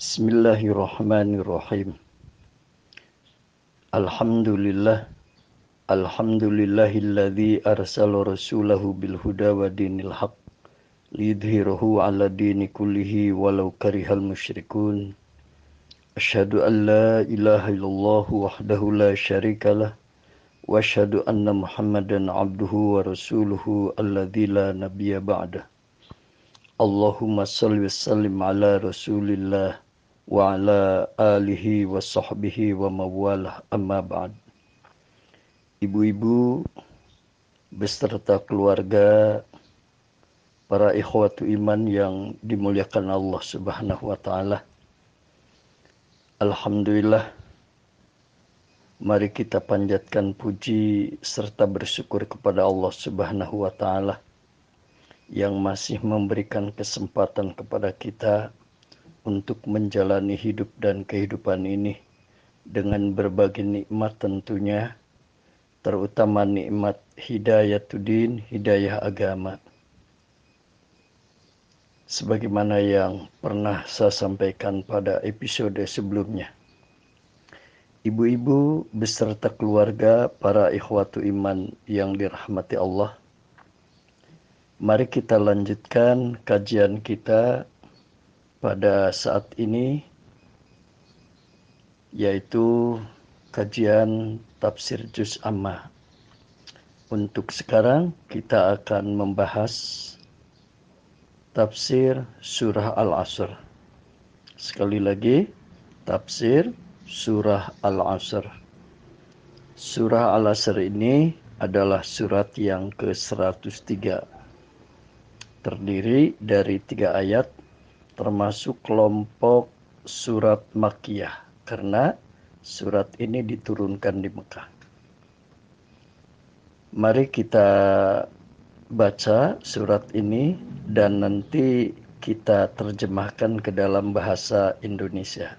بسم الله الرحمن الرحيم. الحمد لله الحمد لله الذي أرسل رسوله بالهدى ودين الحق ليظهره على دين كله ولو كره المشركون. أشهد أن لا إله إلا الله وحده لا شريك له وأشهد أن محمدا عبده ورسوله الذي لا نبي بعده. اللهم صل وسلم على رسول الله. Wa ala alihi wa sahbihi wa mawalah amma ba'd. Ibu-ibu beserta keluarga para ikhwatu iman yang dimuliakan Allah Subhanahu wa taala. Alhamdulillah mari kita panjatkan puji serta bersyukur kepada Allah Subhanahu wa taala yang masih memberikan kesempatan kepada kita untuk menjalani hidup dan kehidupan ini dengan berbagai nikmat tentunya terutama nikmat hidayatuddin, hidayah agama. Sebagaimana yang pernah saya sampaikan pada episode sebelumnya. Ibu-ibu beserta keluarga para ikhwatu iman yang dirahmati Allah Mari kita lanjutkan kajian kita pada saat ini yaitu kajian tafsir juz amma. Untuk sekarang kita akan membahas tafsir surah Al-Asr. Sekali lagi tafsir surah Al-Asr. Surah Al-Asr ini adalah surat yang ke-103 terdiri dari tiga ayat termasuk kelompok surat Makiyah karena surat ini diturunkan di Mekah. Mari kita baca surat ini dan nanti kita terjemahkan ke dalam bahasa Indonesia.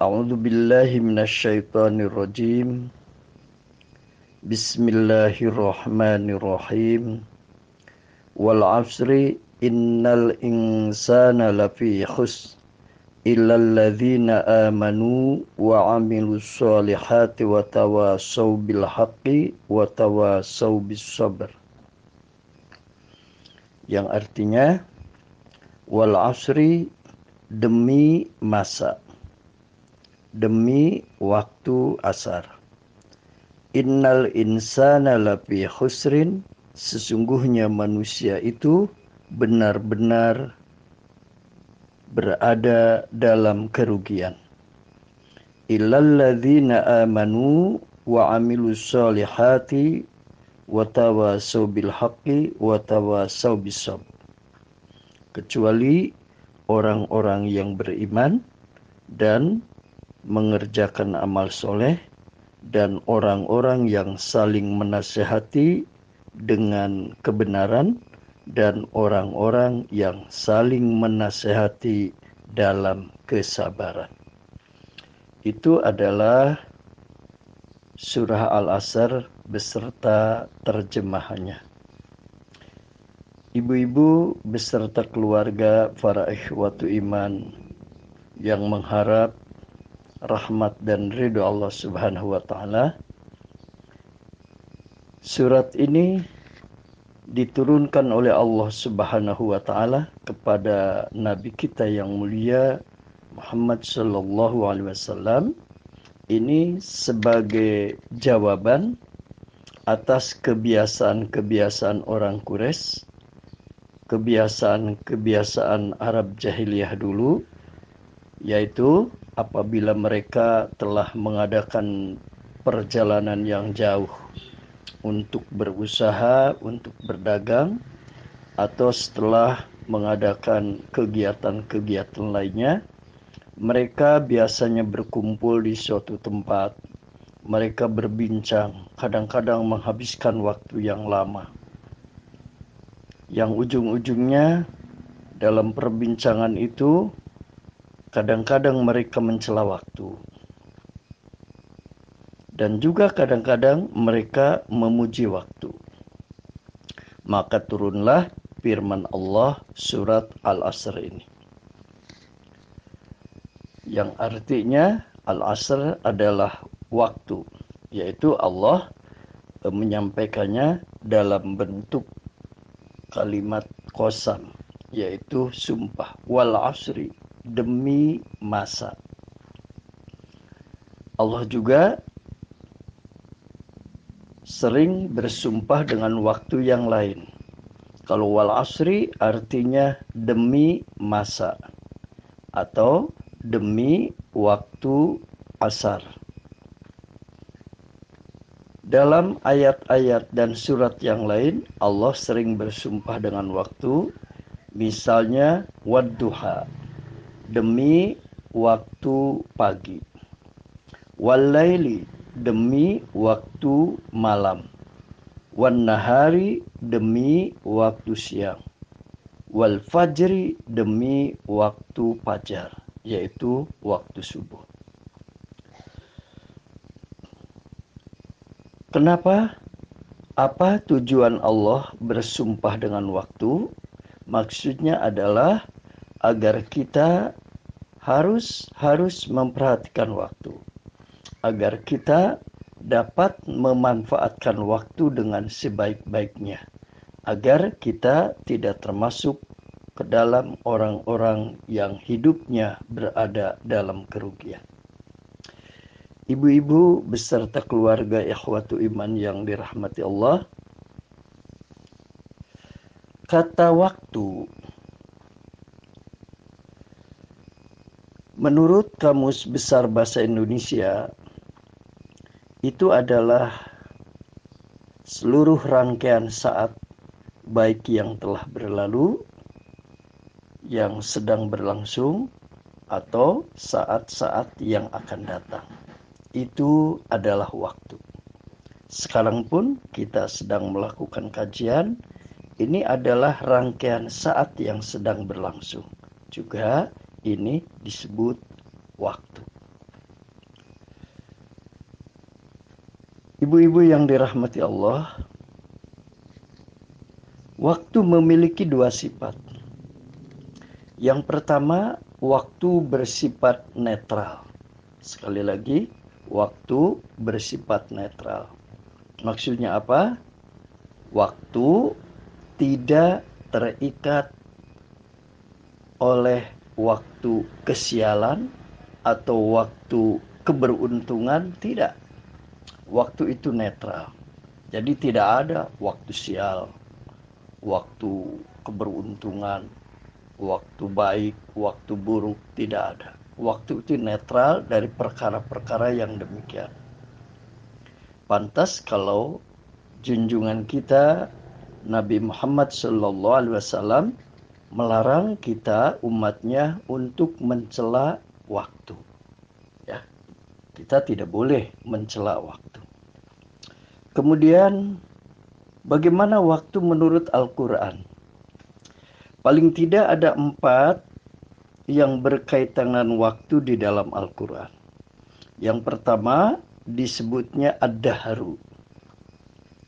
A'udzu billahi minasyaitonir rajim. Bismillahirrahmanirrahim wal asri innal insana lafi khus. Illa alladhina amanu wa amilus solihati wa tawasaw bil haqqi wa tawasaw bis yang artinya wal asri demi masa. Demi waktu asar. Innal insana lafi khusrin. Sesungguhnya manusia itu benar-benar berada dalam kerugian. Illalladzina amanu wa amilus solihati wa tawasaw bil wa bisab. Kecuali orang-orang yang beriman dan mengerjakan amal soleh dan orang-orang yang saling menasehati dengan kebenaran dan orang-orang yang saling menasehati dalam kesabaran. Itu adalah surah Al-Asr beserta terjemahannya. Ibu-ibu beserta keluarga para ikhwatu iman yang mengharap rahmat dan ridho Allah Subhanahu wa taala Surat ini diturunkan oleh Allah Subhanahu wa taala kepada nabi kita yang mulia Muhammad sallallahu alaihi wasallam. Ini sebagai jawaban atas kebiasaan-kebiasaan orang Quraisy, kebiasaan-kebiasaan Arab jahiliyah dulu yaitu apabila mereka telah mengadakan perjalanan yang jauh untuk berusaha, untuk berdagang, atau setelah mengadakan kegiatan-kegiatan lainnya, mereka biasanya berkumpul di suatu tempat. Mereka berbincang, kadang-kadang menghabiskan waktu yang lama. Yang ujung-ujungnya dalam perbincangan itu, kadang-kadang mereka mencela waktu dan juga kadang-kadang mereka memuji waktu. Maka turunlah firman Allah surat Al-Asr ini. yang artinya al-asr adalah waktu yaitu Allah eh, menyampaikannya dalam bentuk kalimat kosam yaitu sumpah wal asri demi masa Allah juga sering bersumpah dengan waktu yang lain. Kalau wal asri artinya demi masa atau demi waktu asar. Dalam ayat-ayat dan surat yang lain, Allah sering bersumpah dengan waktu, misalnya wadduha, demi waktu pagi walaili demi waktu malam wan nahari demi waktu siang wal fajri demi waktu fajar yaitu waktu subuh Kenapa? Apa tujuan Allah bersumpah dengan waktu? Maksudnya adalah agar kita harus harus memperhatikan waktu agar kita dapat memanfaatkan waktu dengan sebaik-baiknya agar kita tidak termasuk ke dalam orang-orang yang hidupnya berada dalam kerugian. Ibu-ibu beserta keluarga ikhwatu iman yang dirahmati Allah, kata waktu menurut Kamus Besar Bahasa Indonesia itu adalah seluruh rangkaian saat baik yang telah berlalu, yang sedang berlangsung, atau saat-saat yang akan datang. Itu adalah waktu. Sekarang pun kita sedang melakukan kajian. Ini adalah rangkaian saat yang sedang berlangsung. Juga ini disebut waktu. Ibu-ibu yang dirahmati Allah, waktu memiliki dua sifat. Yang pertama, waktu bersifat netral. Sekali lagi, waktu bersifat netral. Maksudnya apa? Waktu tidak terikat oleh waktu kesialan atau waktu keberuntungan, tidak waktu itu netral. Jadi tidak ada waktu sial, waktu keberuntungan, waktu baik, waktu buruk, tidak ada. Waktu itu netral dari perkara-perkara yang demikian. Pantas kalau junjungan kita Nabi Muhammad Sallallahu Alaihi Wasallam melarang kita umatnya untuk mencela waktu. Kita tidak boleh mencela waktu. Kemudian bagaimana waktu menurut Al-Quran? Paling tidak ada empat yang berkaitan dengan waktu di dalam Al-Quran. Yang pertama disebutnya ad-dahru.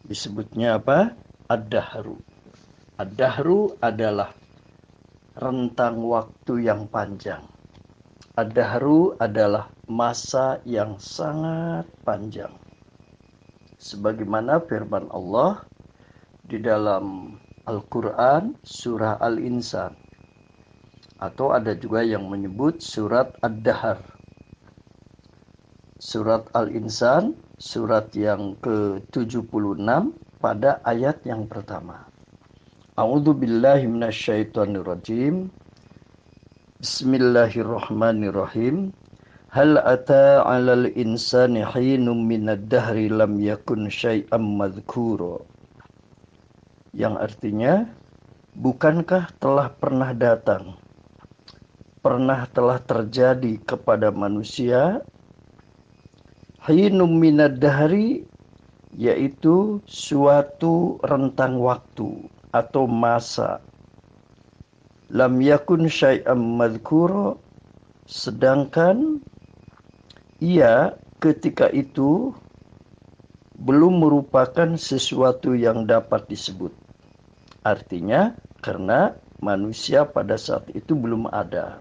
Disebutnya apa? Ad-dahru. Ad-dahru adalah rentang waktu yang panjang. Ad-dahru adalah masa yang sangat panjang. Sebagaimana firman Allah di dalam Al-Quran surah Al-Insan. Atau ada juga yang menyebut surat Ad-Dahar. Surat Al-Insan, surat yang ke-76 pada ayat yang pertama. A'udzu billahi minasyaitonir Bismillahirrahmanirrahim. Hal ata 'alal insani hinum minad dahri lam yakun syai'am madhkura. Yang artinya, bukankah telah pernah datang, pernah telah terjadi kepada manusia? Hinum minad dahri yaitu suatu rentang waktu atau masa. Lam yakun syai'am madhkura sedangkan ia ketika itu belum merupakan sesuatu yang dapat disebut. Artinya karena manusia pada saat itu belum ada.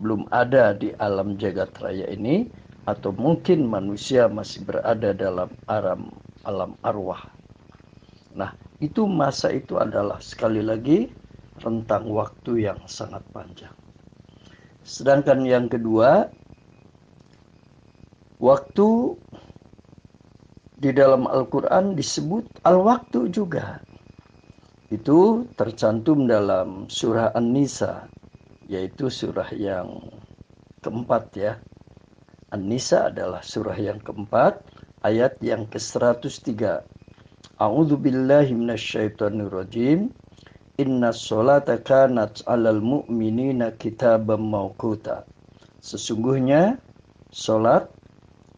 belum ada di alam jagat raya ini atau mungkin manusia masih berada dalam alam alam arwah. Nah, itu masa itu adalah sekali lagi rentang waktu yang sangat panjang. Sedangkan yang kedua, waktu di dalam Al-Quran disebut al-waktu juga. Itu tercantum dalam surah An-Nisa, yaitu surah yang keempat ya. An-Nisa adalah surah yang keempat, ayat yang ke-103. A'udzu billahi minasyaitonir rajim. Inna sholata kanat 'alal mu'minina kitaban mawquta. Sesungguhnya salat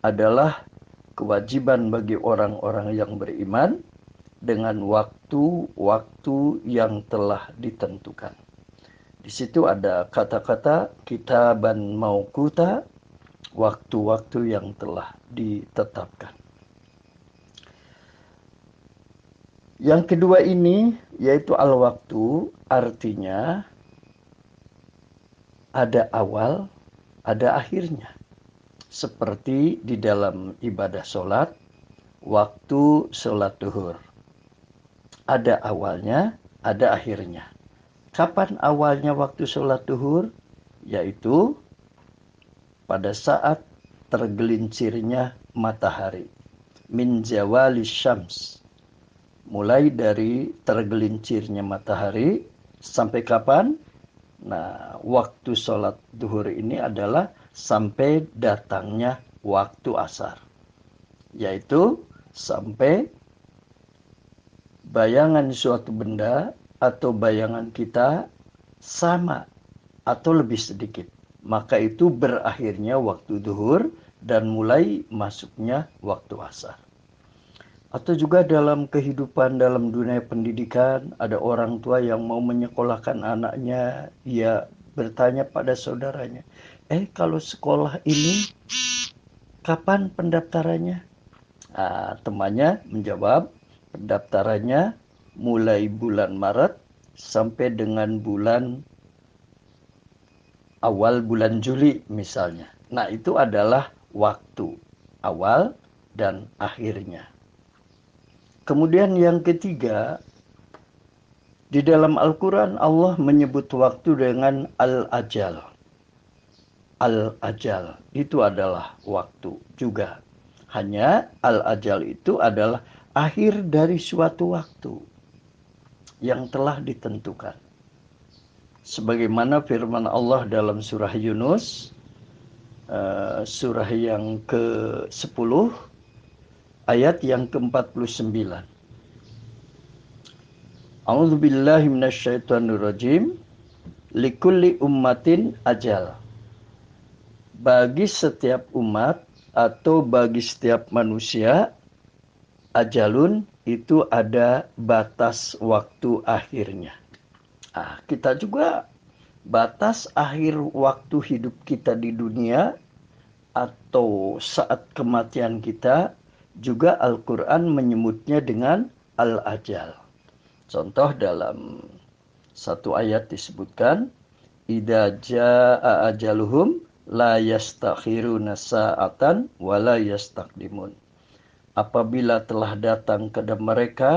adalah kewajiban bagi orang-orang yang beriman dengan waktu-waktu yang telah ditentukan. Di situ ada kata-kata kitaban mauquta, waktu-waktu yang telah ditetapkan. Yang kedua ini yaitu al-waktu artinya ada awal, ada akhirnya. Seperti di dalam ibadah sholat, waktu sholat duhur. Ada awalnya, ada akhirnya. Kapan awalnya waktu sholat duhur? Yaitu pada saat tergelincirnya matahari. Min zawali syams mulai dari tergelincirnya matahari sampai kapan? Nah, waktu sholat duhur ini adalah sampai datangnya waktu asar. Yaitu sampai bayangan suatu benda atau bayangan kita sama atau lebih sedikit. Maka itu berakhirnya waktu duhur dan mulai masuknya waktu asar. Atau juga dalam kehidupan dalam dunia pendidikan ada orang tua yang mau menyekolahkan anaknya, ia bertanya pada saudaranya, "Eh, kalau sekolah ini kapan pendaftarannya?" Nah, temannya menjawab, "Pendaftarannya mulai bulan Maret sampai dengan bulan awal bulan Juli misalnya." Nah, itu adalah waktu awal dan akhirnya. Kemudian yang ketiga, di dalam Al-Quran Allah menyebut waktu dengan Al-Ajal. Al-Ajal itu adalah waktu juga. Hanya Al-Ajal itu adalah akhir dari suatu waktu yang telah ditentukan. Sebagaimana firman Allah dalam surah Yunus, uh, surah yang ke-10, ayat yang ke-49. A'udzu. Likulli ummatin ajal. Bagi setiap umat atau bagi setiap manusia ajalun itu ada batas waktu akhirnya. Ah, kita juga batas akhir waktu hidup kita di dunia atau saat kematian kita juga Al-Quran menyebutnya dengan Al-Ajal. Contoh dalam satu ayat disebutkan, Ida ja'a ajaluhum la yastakhiruna sa'atan wa la yastakdimun. Apabila telah datang kepada mereka,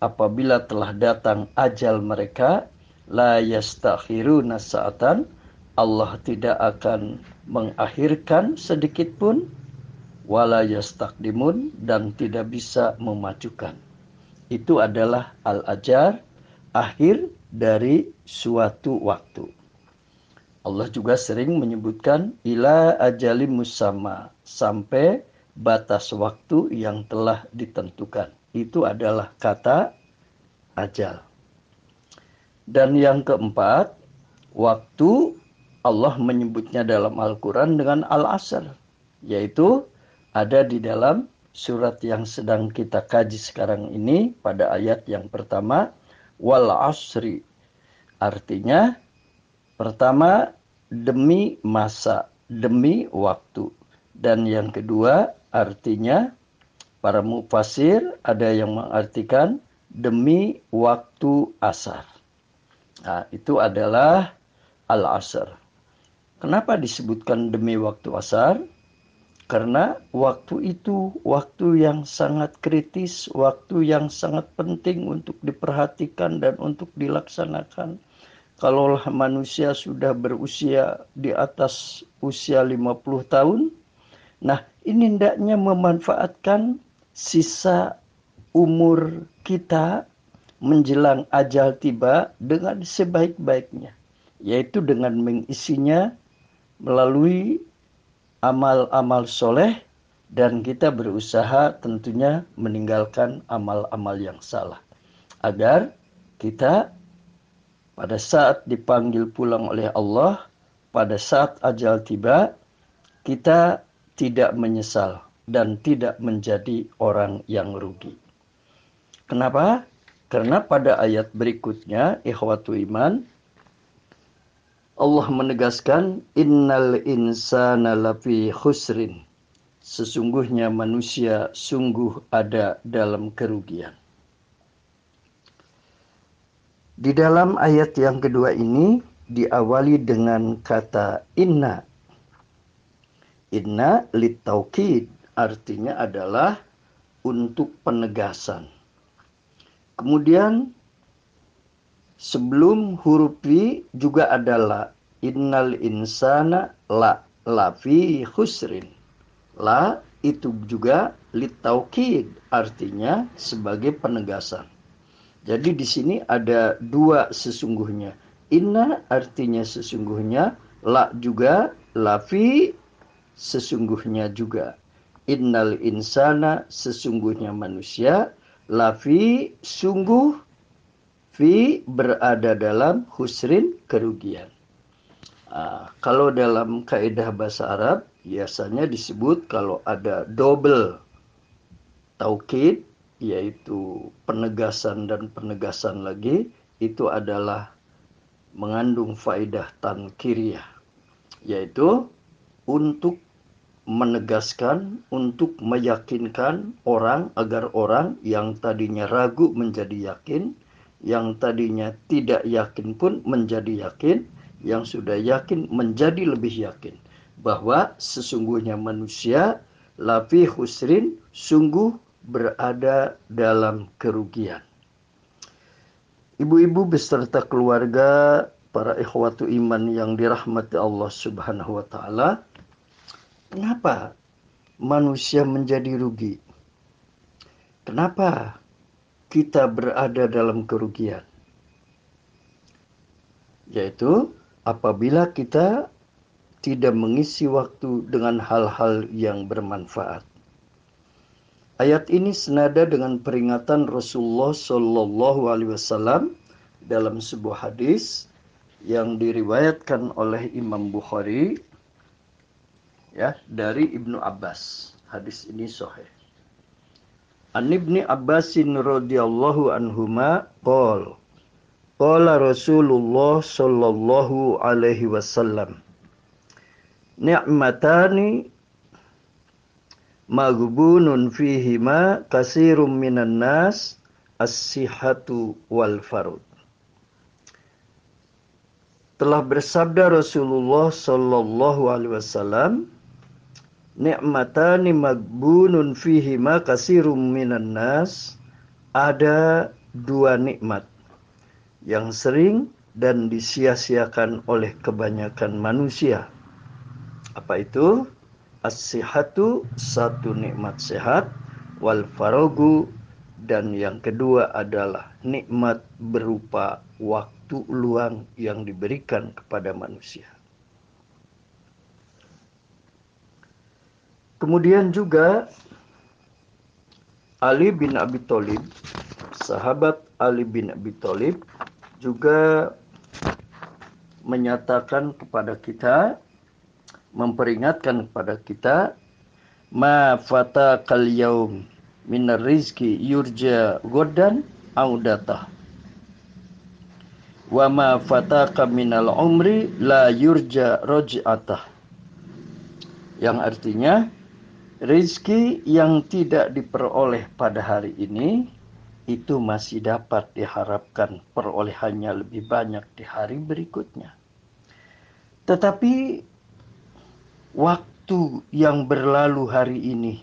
apabila telah datang ajal mereka, la yastakhiruna sa'atan, Allah tidak akan mengakhirkan sedikit pun wala yastakdimun dan tidak bisa memajukan. Itu adalah al-ajar akhir dari suatu waktu. Allah juga sering menyebutkan ila ajalim musamma sampai batas waktu yang telah ditentukan. Itu adalah kata ajal. Dan yang keempat, waktu Allah menyebutnya dalam Al-Quran dengan al-asr, yaitu ada di dalam surat yang sedang kita kaji sekarang ini pada ayat yang pertama wal asri artinya pertama demi masa demi waktu dan yang kedua artinya para mufasir ada yang mengartikan demi waktu asar nah, itu adalah al asr Kenapa disebutkan demi waktu asar? Karena waktu itu waktu yang sangat kritis, waktu yang sangat penting untuk diperhatikan dan untuk dilaksanakan. Kalau manusia sudah berusia di atas usia 50 tahun, nah ini hendaknya memanfaatkan sisa umur kita menjelang ajal tiba dengan sebaik-baiknya, yaitu dengan mengisinya melalui amal-amal soleh dan kita berusaha tentunya meninggalkan amal-amal yang salah. Agar kita pada saat dipanggil pulang oleh Allah, pada saat ajal tiba, kita tidak menyesal dan tidak menjadi orang yang rugi. Kenapa? Karena pada ayat berikutnya, ikhwatu iman, Allah menegaskan innal insana lafi khusrin. Sesungguhnya manusia sungguh ada dalam kerugian. Di dalam ayat yang kedua ini diawali dengan kata inna. Inna litaukid artinya adalah untuk penegasan. Kemudian sebelum huruf fi juga adalah innal insana la la fi khusrin. La itu juga litaukid artinya sebagai penegasan. Jadi di sini ada dua sesungguhnya. Inna artinya sesungguhnya, la juga, lafi sesungguhnya juga. Innal insana sesungguhnya manusia, lafi sungguh fi berada dalam husrin kerugian. Uh, kalau dalam kaidah bahasa Arab biasanya disebut kalau ada double taukid yaitu penegasan dan penegasan lagi itu adalah mengandung faidah tankiriyah yaitu untuk menegaskan untuk meyakinkan orang agar orang yang tadinya ragu menjadi yakin yang tadinya tidak yakin pun menjadi yakin, yang sudah yakin menjadi lebih yakin. Bahwa sesungguhnya manusia lafi husrin sungguh berada dalam kerugian. Ibu-ibu beserta keluarga, para ikhwatu iman yang dirahmati Allah Subhanahu wa taala, kenapa manusia menjadi rugi? Kenapa kita berada dalam kerugian. Yaitu apabila kita tidak mengisi waktu dengan hal-hal yang bermanfaat. Ayat ini senada dengan peringatan Rasulullah Shallallahu Alaihi Wasallam dalam sebuah hadis yang diriwayatkan oleh Imam Bukhari ya dari Ibnu Abbas. Hadis ini sahih. An Ibni Abbasin radhiyallahu anhuma qol Qala Rasulullah sallallahu alaihi wasallam Ni'matani maghbunun fihima kasirum minan nas as-sihhatu wal farud Telah bersabda Rasulullah sallallahu alaihi wasallam ni'matani magbunun fihi ma kasirum minan nas ada dua nikmat yang sering dan disia-siakan oleh kebanyakan manusia. Apa itu? As-sihatu satu nikmat sehat wal farogu dan yang kedua adalah nikmat berupa waktu luang yang diberikan kepada manusia. Kemudian juga Ali bin Abi Thalib, sahabat Ali bin Abi Thalib juga menyatakan kepada kita, memperingatkan kepada kita, ma fata kal yaum min rizki yurja godan audatah. Wa ma fataka minal umri la yurja roj'atah. Yang artinya, Rizki yang tidak diperoleh pada hari ini itu masih dapat diharapkan perolehannya lebih banyak di hari berikutnya. Tetapi waktu yang berlalu hari ini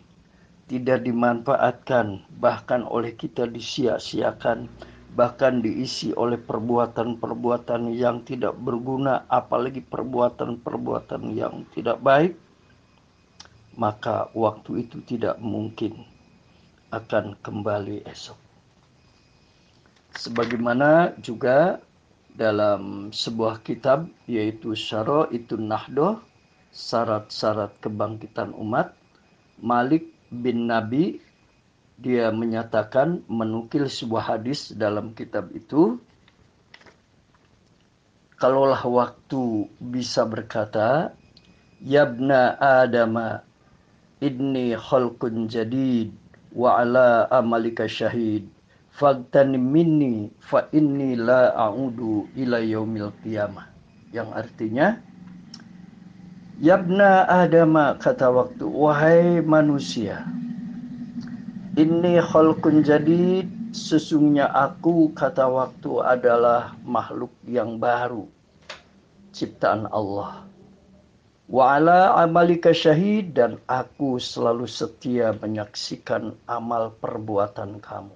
tidak dimanfaatkan, bahkan oleh kita disia-siakan, bahkan diisi oleh perbuatan-perbuatan yang tidak berguna, apalagi perbuatan-perbuatan yang tidak baik, maka waktu itu tidak mungkin akan kembali esok. Sebagaimana juga dalam sebuah kitab yaitu Syara itu Nahdoh, syarat-syarat kebangkitan umat, Malik bin Nabi dia menyatakan menukil sebuah hadis dalam kitab itu kalaulah waktu bisa berkata yabna adama inni khalqun jadid wa ala amalika syahid fagtani minni fa inni la a'udu ila yaumil qiyamah yang artinya Yabna Adama kata waktu, wahai manusia, ini khalqun jadid, sesungguhnya aku kata waktu adalah makhluk yang baru, ciptaan Allah. Wa ala amalika syahid dan aku selalu setia menyaksikan amal perbuatan kamu.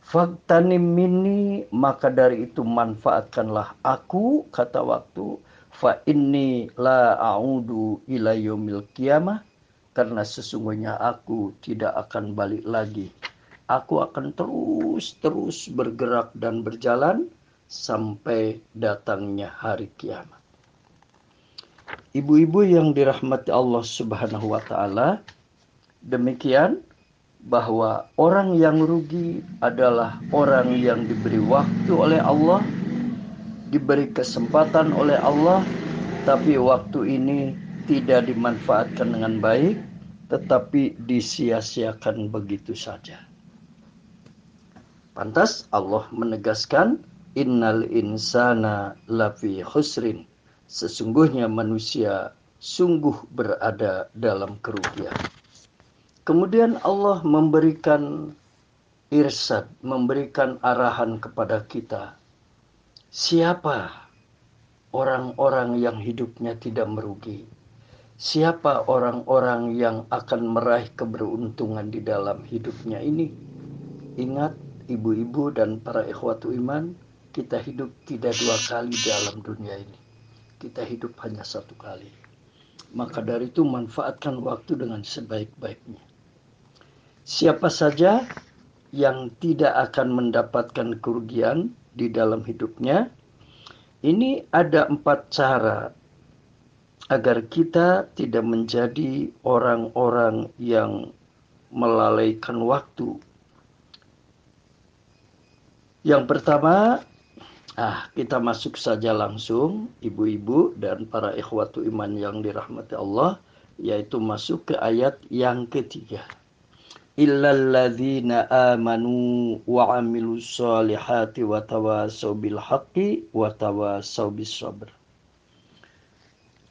Faktanim mini maka dari itu manfaatkanlah aku kata waktu fa inni la a'udu ila yaumil qiyamah karena sesungguhnya aku tidak akan balik lagi. Aku akan terus-terus bergerak dan berjalan sampai datangnya hari kiamat. Ibu-ibu yang dirahmati Allah Subhanahu wa taala, demikian bahwa orang yang rugi adalah orang yang diberi waktu oleh Allah diberi kesempatan oleh Allah, tapi waktu ini tidak dimanfaatkan dengan baik, tetapi disia-siakan begitu saja. Pantas Allah menegaskan, Innal insana lafi khusrin. Sesungguhnya manusia sungguh berada dalam kerugian. Kemudian Allah memberikan irsad, memberikan arahan kepada kita Siapa orang-orang yang hidupnya tidak merugi? Siapa orang-orang yang akan meraih keberuntungan di dalam hidupnya ini? Ingat, ibu-ibu dan para ikhwatu iman, kita hidup tidak dua kali dalam dunia ini. Kita hidup hanya satu kali. Maka dari itu manfaatkan waktu dengan sebaik-baiknya. Siapa saja yang tidak akan mendapatkan kerugian di dalam hidupnya. Ini ada empat cara agar kita tidak menjadi orang-orang yang melalaikan waktu. Yang pertama, ah kita masuk saja langsung ibu-ibu dan para ikhwatu iman yang dirahmati Allah, yaitu masuk ke ayat yang ketiga illalladzina amanu wa amilus solihati wa tawasaw bil haqqi wa tawasaw bis sabr.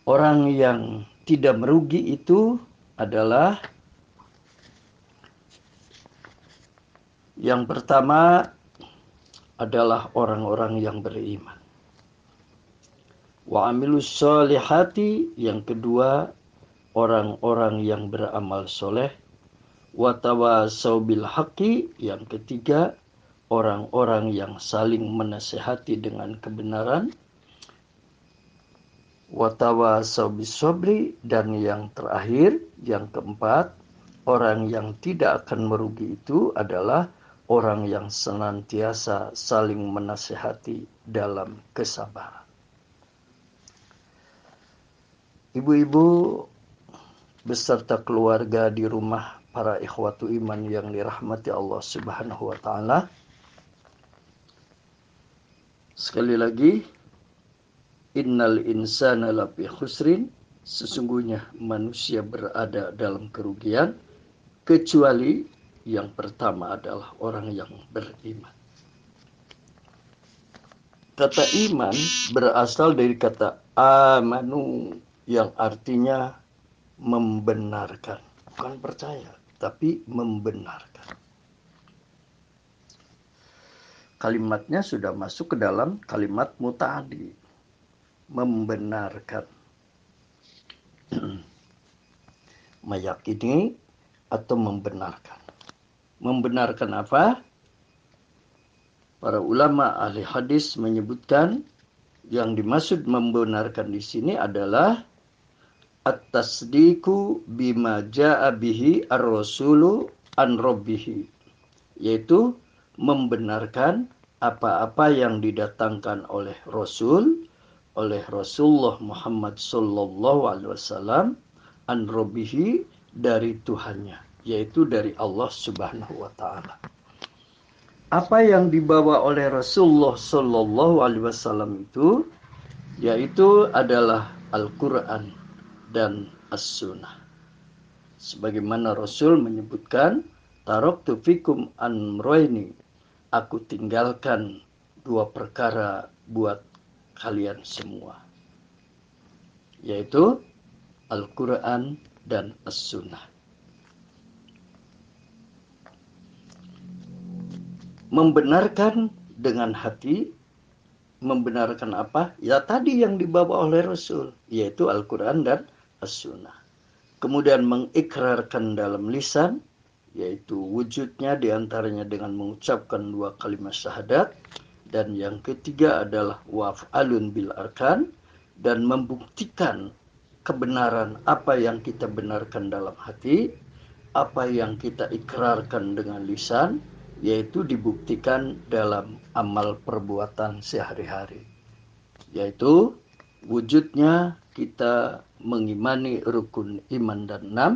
Orang yang tidak merugi itu adalah yang pertama adalah orang-orang yang beriman. Wa amilus solihati yang kedua orang-orang yang beramal soleh watawasau bil haqi yang ketiga orang-orang yang saling menasehati dengan kebenaran. Watawasau bis sobri dan yang terakhir yang keempat orang yang tidak akan merugi itu adalah orang yang senantiasa saling menasehati dalam kesabaran. Ibu-ibu beserta keluarga di rumah para ikhwatu iman yang dirahmati Allah Subhanahu wa taala. Sekali lagi, innal insana lafi khusrin, sesungguhnya manusia berada dalam kerugian kecuali yang pertama adalah orang yang beriman. Kata iman berasal dari kata amanu yang artinya membenarkan, bukan percaya tapi membenarkan. Kalimatnya sudah masuk ke dalam kalimat mutadi. Membenarkan. meyakini atau membenarkan. Membenarkan apa? Para ulama ahli hadis menyebutkan yang dimaksud membenarkan di sini adalah at-tasdiqu bima jaa bihi ar-rasulu an rabbihi. Yaitu membenarkan apa-apa yang didatangkan oleh Rasul oleh Rasulullah Muhammad sallallahu alaihi wasallam an rabbihi dari Tuhannya yaitu dari Allah Subhanahu wa taala. Apa yang dibawa oleh Rasulullah Shallallahu Alaihi Wasallam itu yaitu adalah Al-Quran dan As-Sunnah. Sebagaimana Rasul menyebutkan, Tarok tufikum amroini, aku tinggalkan dua perkara buat kalian semua. Yaitu Al-Quran dan As-Sunnah. membenarkan dengan hati membenarkan apa? Ya tadi yang dibawa oleh Rasul, yaitu Al-Quran dan As-Sunnah. Kemudian mengikrarkan dalam lisan, yaitu wujudnya di antaranya dengan mengucapkan dua kalimat syahadat. Dan yang ketiga adalah waf'alun bil arkan, dan membuktikan kebenaran apa yang kita benarkan dalam hati, apa yang kita ikrarkan dengan lisan, yaitu dibuktikan dalam amal perbuatan sehari-hari yaitu wujudnya kita mengimani rukun iman dan enam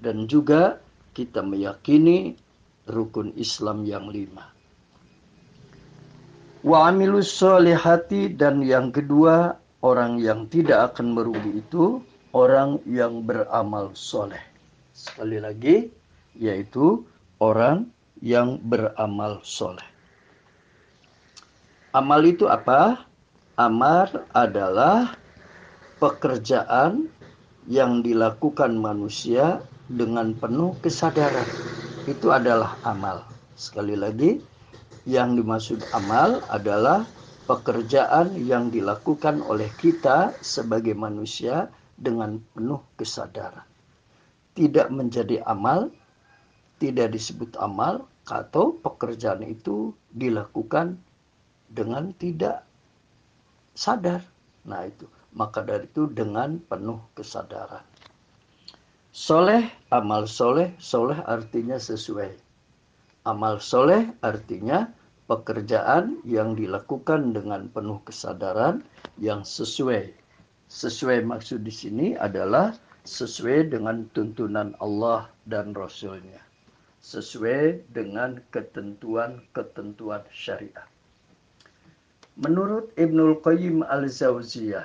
dan juga kita meyakini rukun Islam yang lima wa amilus solihati dan yang kedua orang yang tidak akan merugi itu orang yang beramal soleh sekali lagi yaitu orang yang beramal soleh. Amal itu apa? Amal adalah pekerjaan yang dilakukan manusia dengan penuh kesadaran. Itu adalah amal. Sekali lagi, yang dimaksud amal adalah pekerjaan yang dilakukan oleh kita sebagai manusia dengan penuh kesadaran. Tidak menjadi amal tidak disebut amal atau pekerjaan itu dilakukan dengan tidak sadar. Nah itu, maka dari itu dengan penuh kesadaran. Soleh, amal soleh, soleh artinya sesuai. Amal soleh artinya pekerjaan yang dilakukan dengan penuh kesadaran yang sesuai. Sesuai maksud di sini adalah sesuai dengan tuntunan Allah dan Rasulnya sesuai dengan ketentuan-ketentuan syariat. Menurut Ibnul Qayyim al-Zawziyah,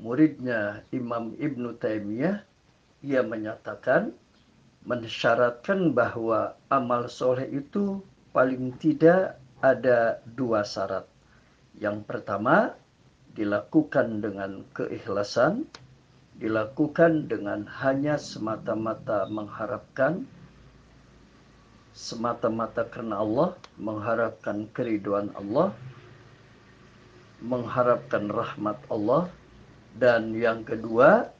muridnya Imam Ibnu Taimiyah, ia menyatakan mensyaratkan bahwa amal soleh itu paling tidak ada dua syarat. Yang pertama, dilakukan dengan keikhlasan, dilakukan dengan hanya semata-mata mengharapkan semata-mata karena Allah, mengharapkan keriduan Allah, mengharapkan rahmat Allah, dan yang kedua,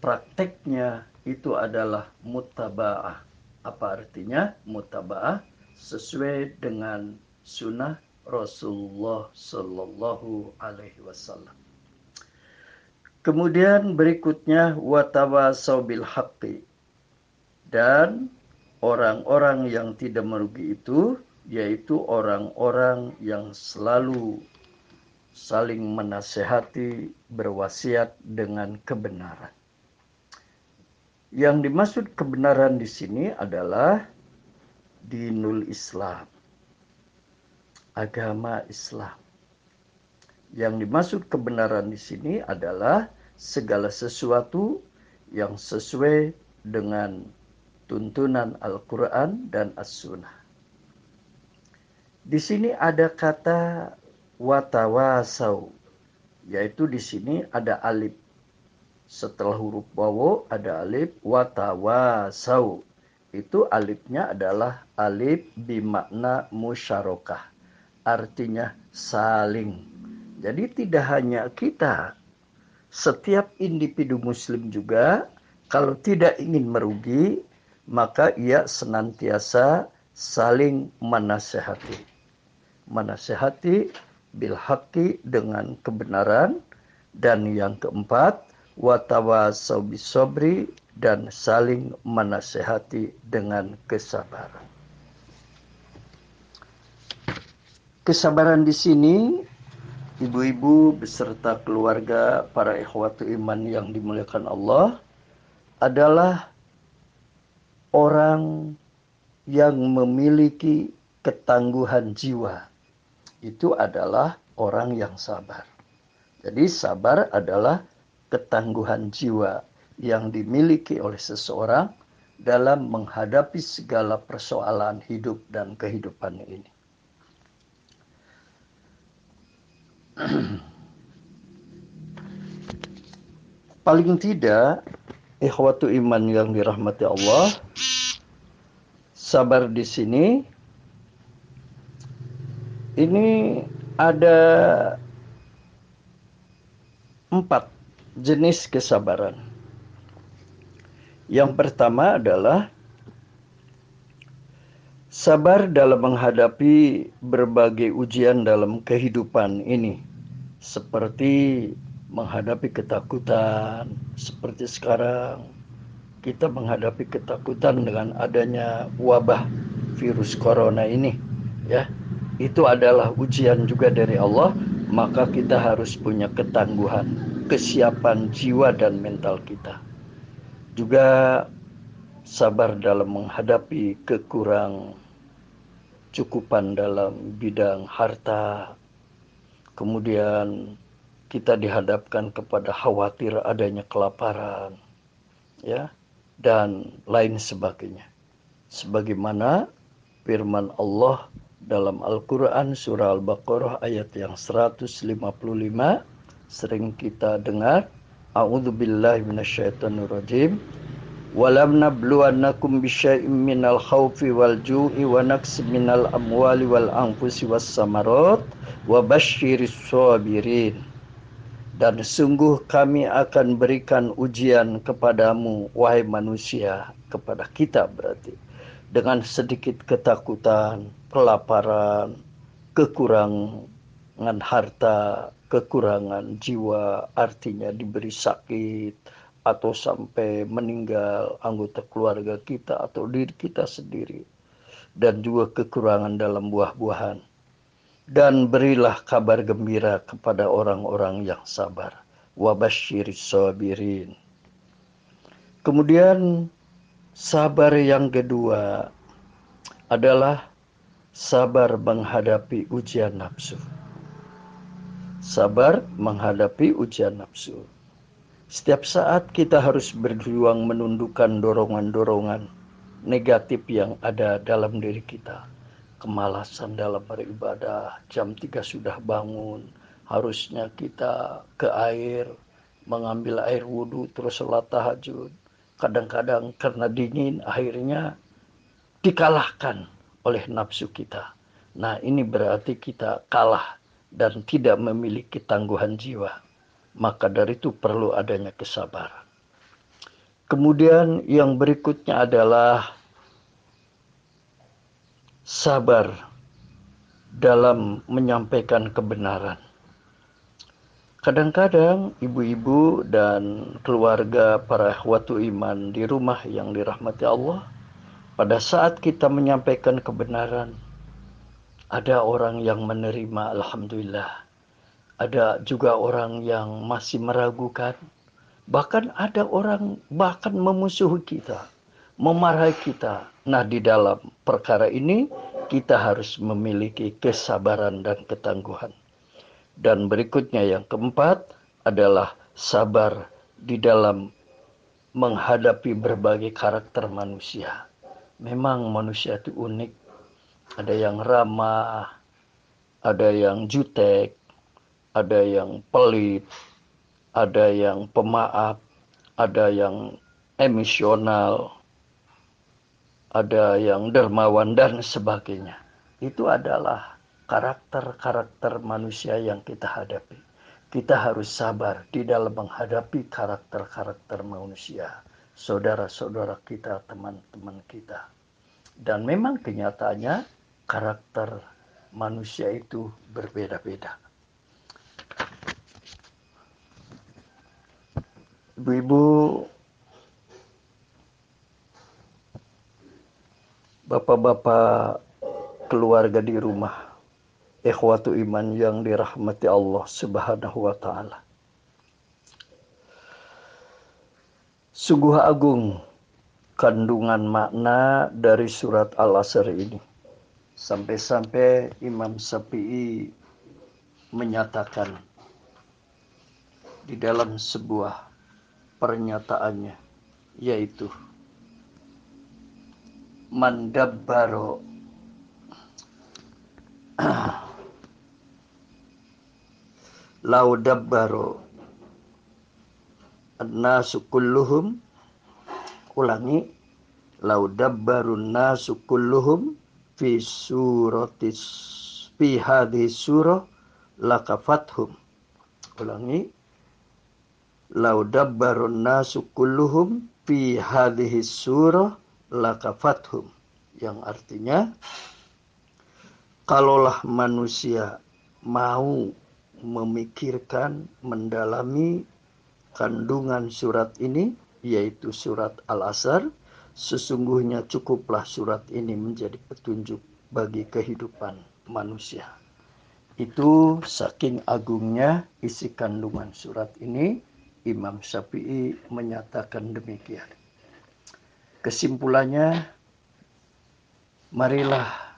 prakteknya itu adalah mutaba'ah. Apa artinya mutaba'ah? Sesuai dengan sunnah Rasulullah Sallallahu Alaihi Wasallam. Kemudian berikutnya watawasau bil haqqi dan orang-orang yang tidak merugi itu yaitu orang-orang yang selalu saling menasehati, berwasiat dengan kebenaran. Yang dimaksud kebenaran di sini adalah dinul Islam. Agama Islam. Yang dimaksud kebenaran di sini adalah segala sesuatu yang sesuai dengan tuntunan Al-Quran dan As-Sunnah. Di sini ada kata watawasau, yaitu di sini ada alif. Setelah huruf wawo ada alif watawasau. Itu alifnya adalah alif bimakna musyarakah. Artinya saling. Jadi tidak hanya kita setiap individu muslim juga kalau tidak ingin merugi, maka ia senantiasa saling menasehati. Menasehati bil dengan kebenaran dan yang keempat watawasau bisobri dan saling menasehati dengan kesabaran. Kesabaran di sini ibu-ibu beserta keluarga para ikhwatu iman yang dimuliakan Allah adalah orang yang memiliki ketangguhan jiwa. Itu adalah orang yang sabar. Jadi sabar adalah ketangguhan jiwa yang dimiliki oleh seseorang dalam menghadapi segala persoalan hidup dan kehidupan ini. Paling tidak, ikhwatu iman yang dirahmati Allah, sabar di sini ini ada empat jenis kesabaran. Yang pertama adalah Sabar dalam menghadapi berbagai ujian dalam kehidupan ini, seperti menghadapi ketakutan, seperti sekarang kita menghadapi ketakutan dengan adanya wabah virus corona ini, ya. Itu adalah ujian juga dari Allah, maka kita harus punya ketangguhan, kesiapan jiwa dan mental kita. Juga sabar dalam menghadapi kekurangan kecukupan dalam bidang harta, kemudian kita dihadapkan kepada khawatir adanya kelaparan, ya, dan lain sebagainya. Sebagaimana firman Allah dalam Al-Quran surah Al-Baqarah ayat yang 155 sering kita dengar A'udzu billahi minasyaitonir rajim walam nabluwannakum bisyai'im minal khawfi wal ju'i wa naqsi minal amwali wal anfusi was samarat wa basyiris sabirin. Dan sungguh kami akan berikan ujian kepadamu wahai manusia kepada kita berarti dengan sedikit ketakutan, kelaparan, kekurangan harta, kekurangan jiwa, artinya diberi sakit, atau sampai meninggal anggota keluarga kita atau diri kita sendiri dan juga kekurangan dalam buah-buahan. Dan berilah kabar gembira kepada orang-orang yang sabar. Wabasyiris sabirin. Kemudian sabar yang kedua adalah sabar menghadapi ujian nafsu sabar menghadapi ujian nafsu setiap saat kita harus berjuang menundukkan dorongan-dorongan negatif yang ada dalam diri kita. Kemalasan dalam beribadah, jam 3 sudah bangun, harusnya kita ke air, mengambil air wudhu, terus sholat tahajud. Kadang-kadang karena dingin, akhirnya dikalahkan oleh nafsu kita. Nah ini berarti kita kalah dan tidak memiliki tangguhan jiwa maka dari itu perlu adanya kesabaran. Kemudian yang berikutnya adalah sabar dalam menyampaikan kebenaran. Kadang-kadang ibu-ibu dan keluarga para watu iman di rumah yang dirahmati Allah, pada saat kita menyampaikan kebenaran, ada orang yang menerima Alhamdulillah ada juga orang yang masih meragukan. Bahkan ada orang bahkan memusuhi kita, memarahi kita. Nah, di dalam perkara ini kita harus memiliki kesabaran dan ketangguhan. Dan berikutnya yang keempat adalah sabar di dalam menghadapi berbagai karakter manusia. Memang manusia itu unik. Ada yang ramah, ada yang jutek, ada yang pelit, ada yang pemaaf, ada yang emisional, ada yang dermawan dan sebagainya. Itu adalah karakter-karakter manusia yang kita hadapi. kita harus sabar di dalam menghadapi karakter-karakter manusia, saudara-saudara kita, teman-teman kita. Dan memang kenyataannya karakter manusia itu berbeda-beda. Ibu-ibu, bapak-bapak keluarga di rumah, ikhwatu iman yang dirahmati Allah Subhanahu wa taala. Sungguh agung kandungan makna dari surat Al-Asr ini. Sampai-sampai Imam Syafi'i menyatakan di dalam sebuah pernyataannya yaitu mandabbaro lau dabbaru nasu kulluhum. Ulangi. Lau dabbarun nasu kulluhum fi suratis fi hadhihi surah lakafathum ulangi. Lau dabbarun nasu kulluhum fi hadhihi surah lakafathum yang artinya kalaulah manusia mau memikirkan, mendalami kandungan surat ini, yaitu surat Al-Asr, sesungguhnya cukuplah surat ini menjadi petunjuk bagi kehidupan manusia. Itu saking agungnya isi kandungan surat ini, Imam Syafi'i menyatakan demikian. Kesimpulannya, marilah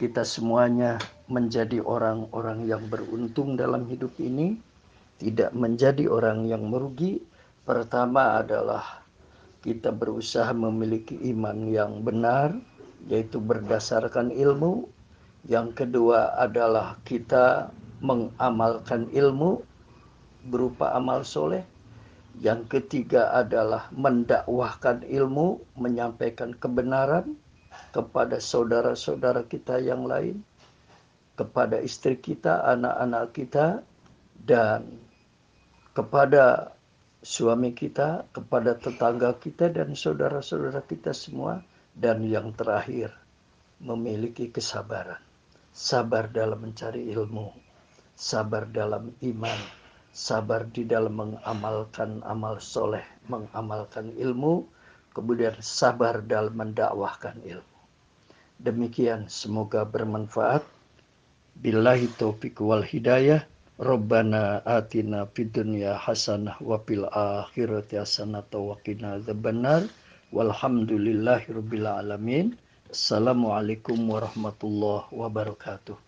kita semuanya menjadi orang-orang yang beruntung dalam hidup ini, tidak menjadi orang yang merugi. Pertama adalah kita berusaha memiliki iman yang benar, yaitu berdasarkan ilmu. Yang kedua adalah kita mengamalkan ilmu berupa amal soleh. Yang ketiga adalah mendakwahkan ilmu, menyampaikan kebenaran kepada saudara-saudara kita yang lain, kepada istri kita, anak-anak kita, dan kepada suami kita, kepada tetangga kita, dan saudara-saudara kita semua. Dan yang terakhir, memiliki kesabaran. Sabar dalam mencari ilmu, sabar dalam iman, sabar di dalam mengamalkan amal soleh, mengamalkan ilmu, kemudian sabar dalam mendakwahkan ilmu. Demikian semoga bermanfaat. Billahi taufiq wal hidayah. Rabbana atina fid dunya hasanah wa fil akhirati hasanah wa qina adzabannar. Walhamdulillahi rabbil alamin. Assalamualaikum warahmatullahi wabarakatuh.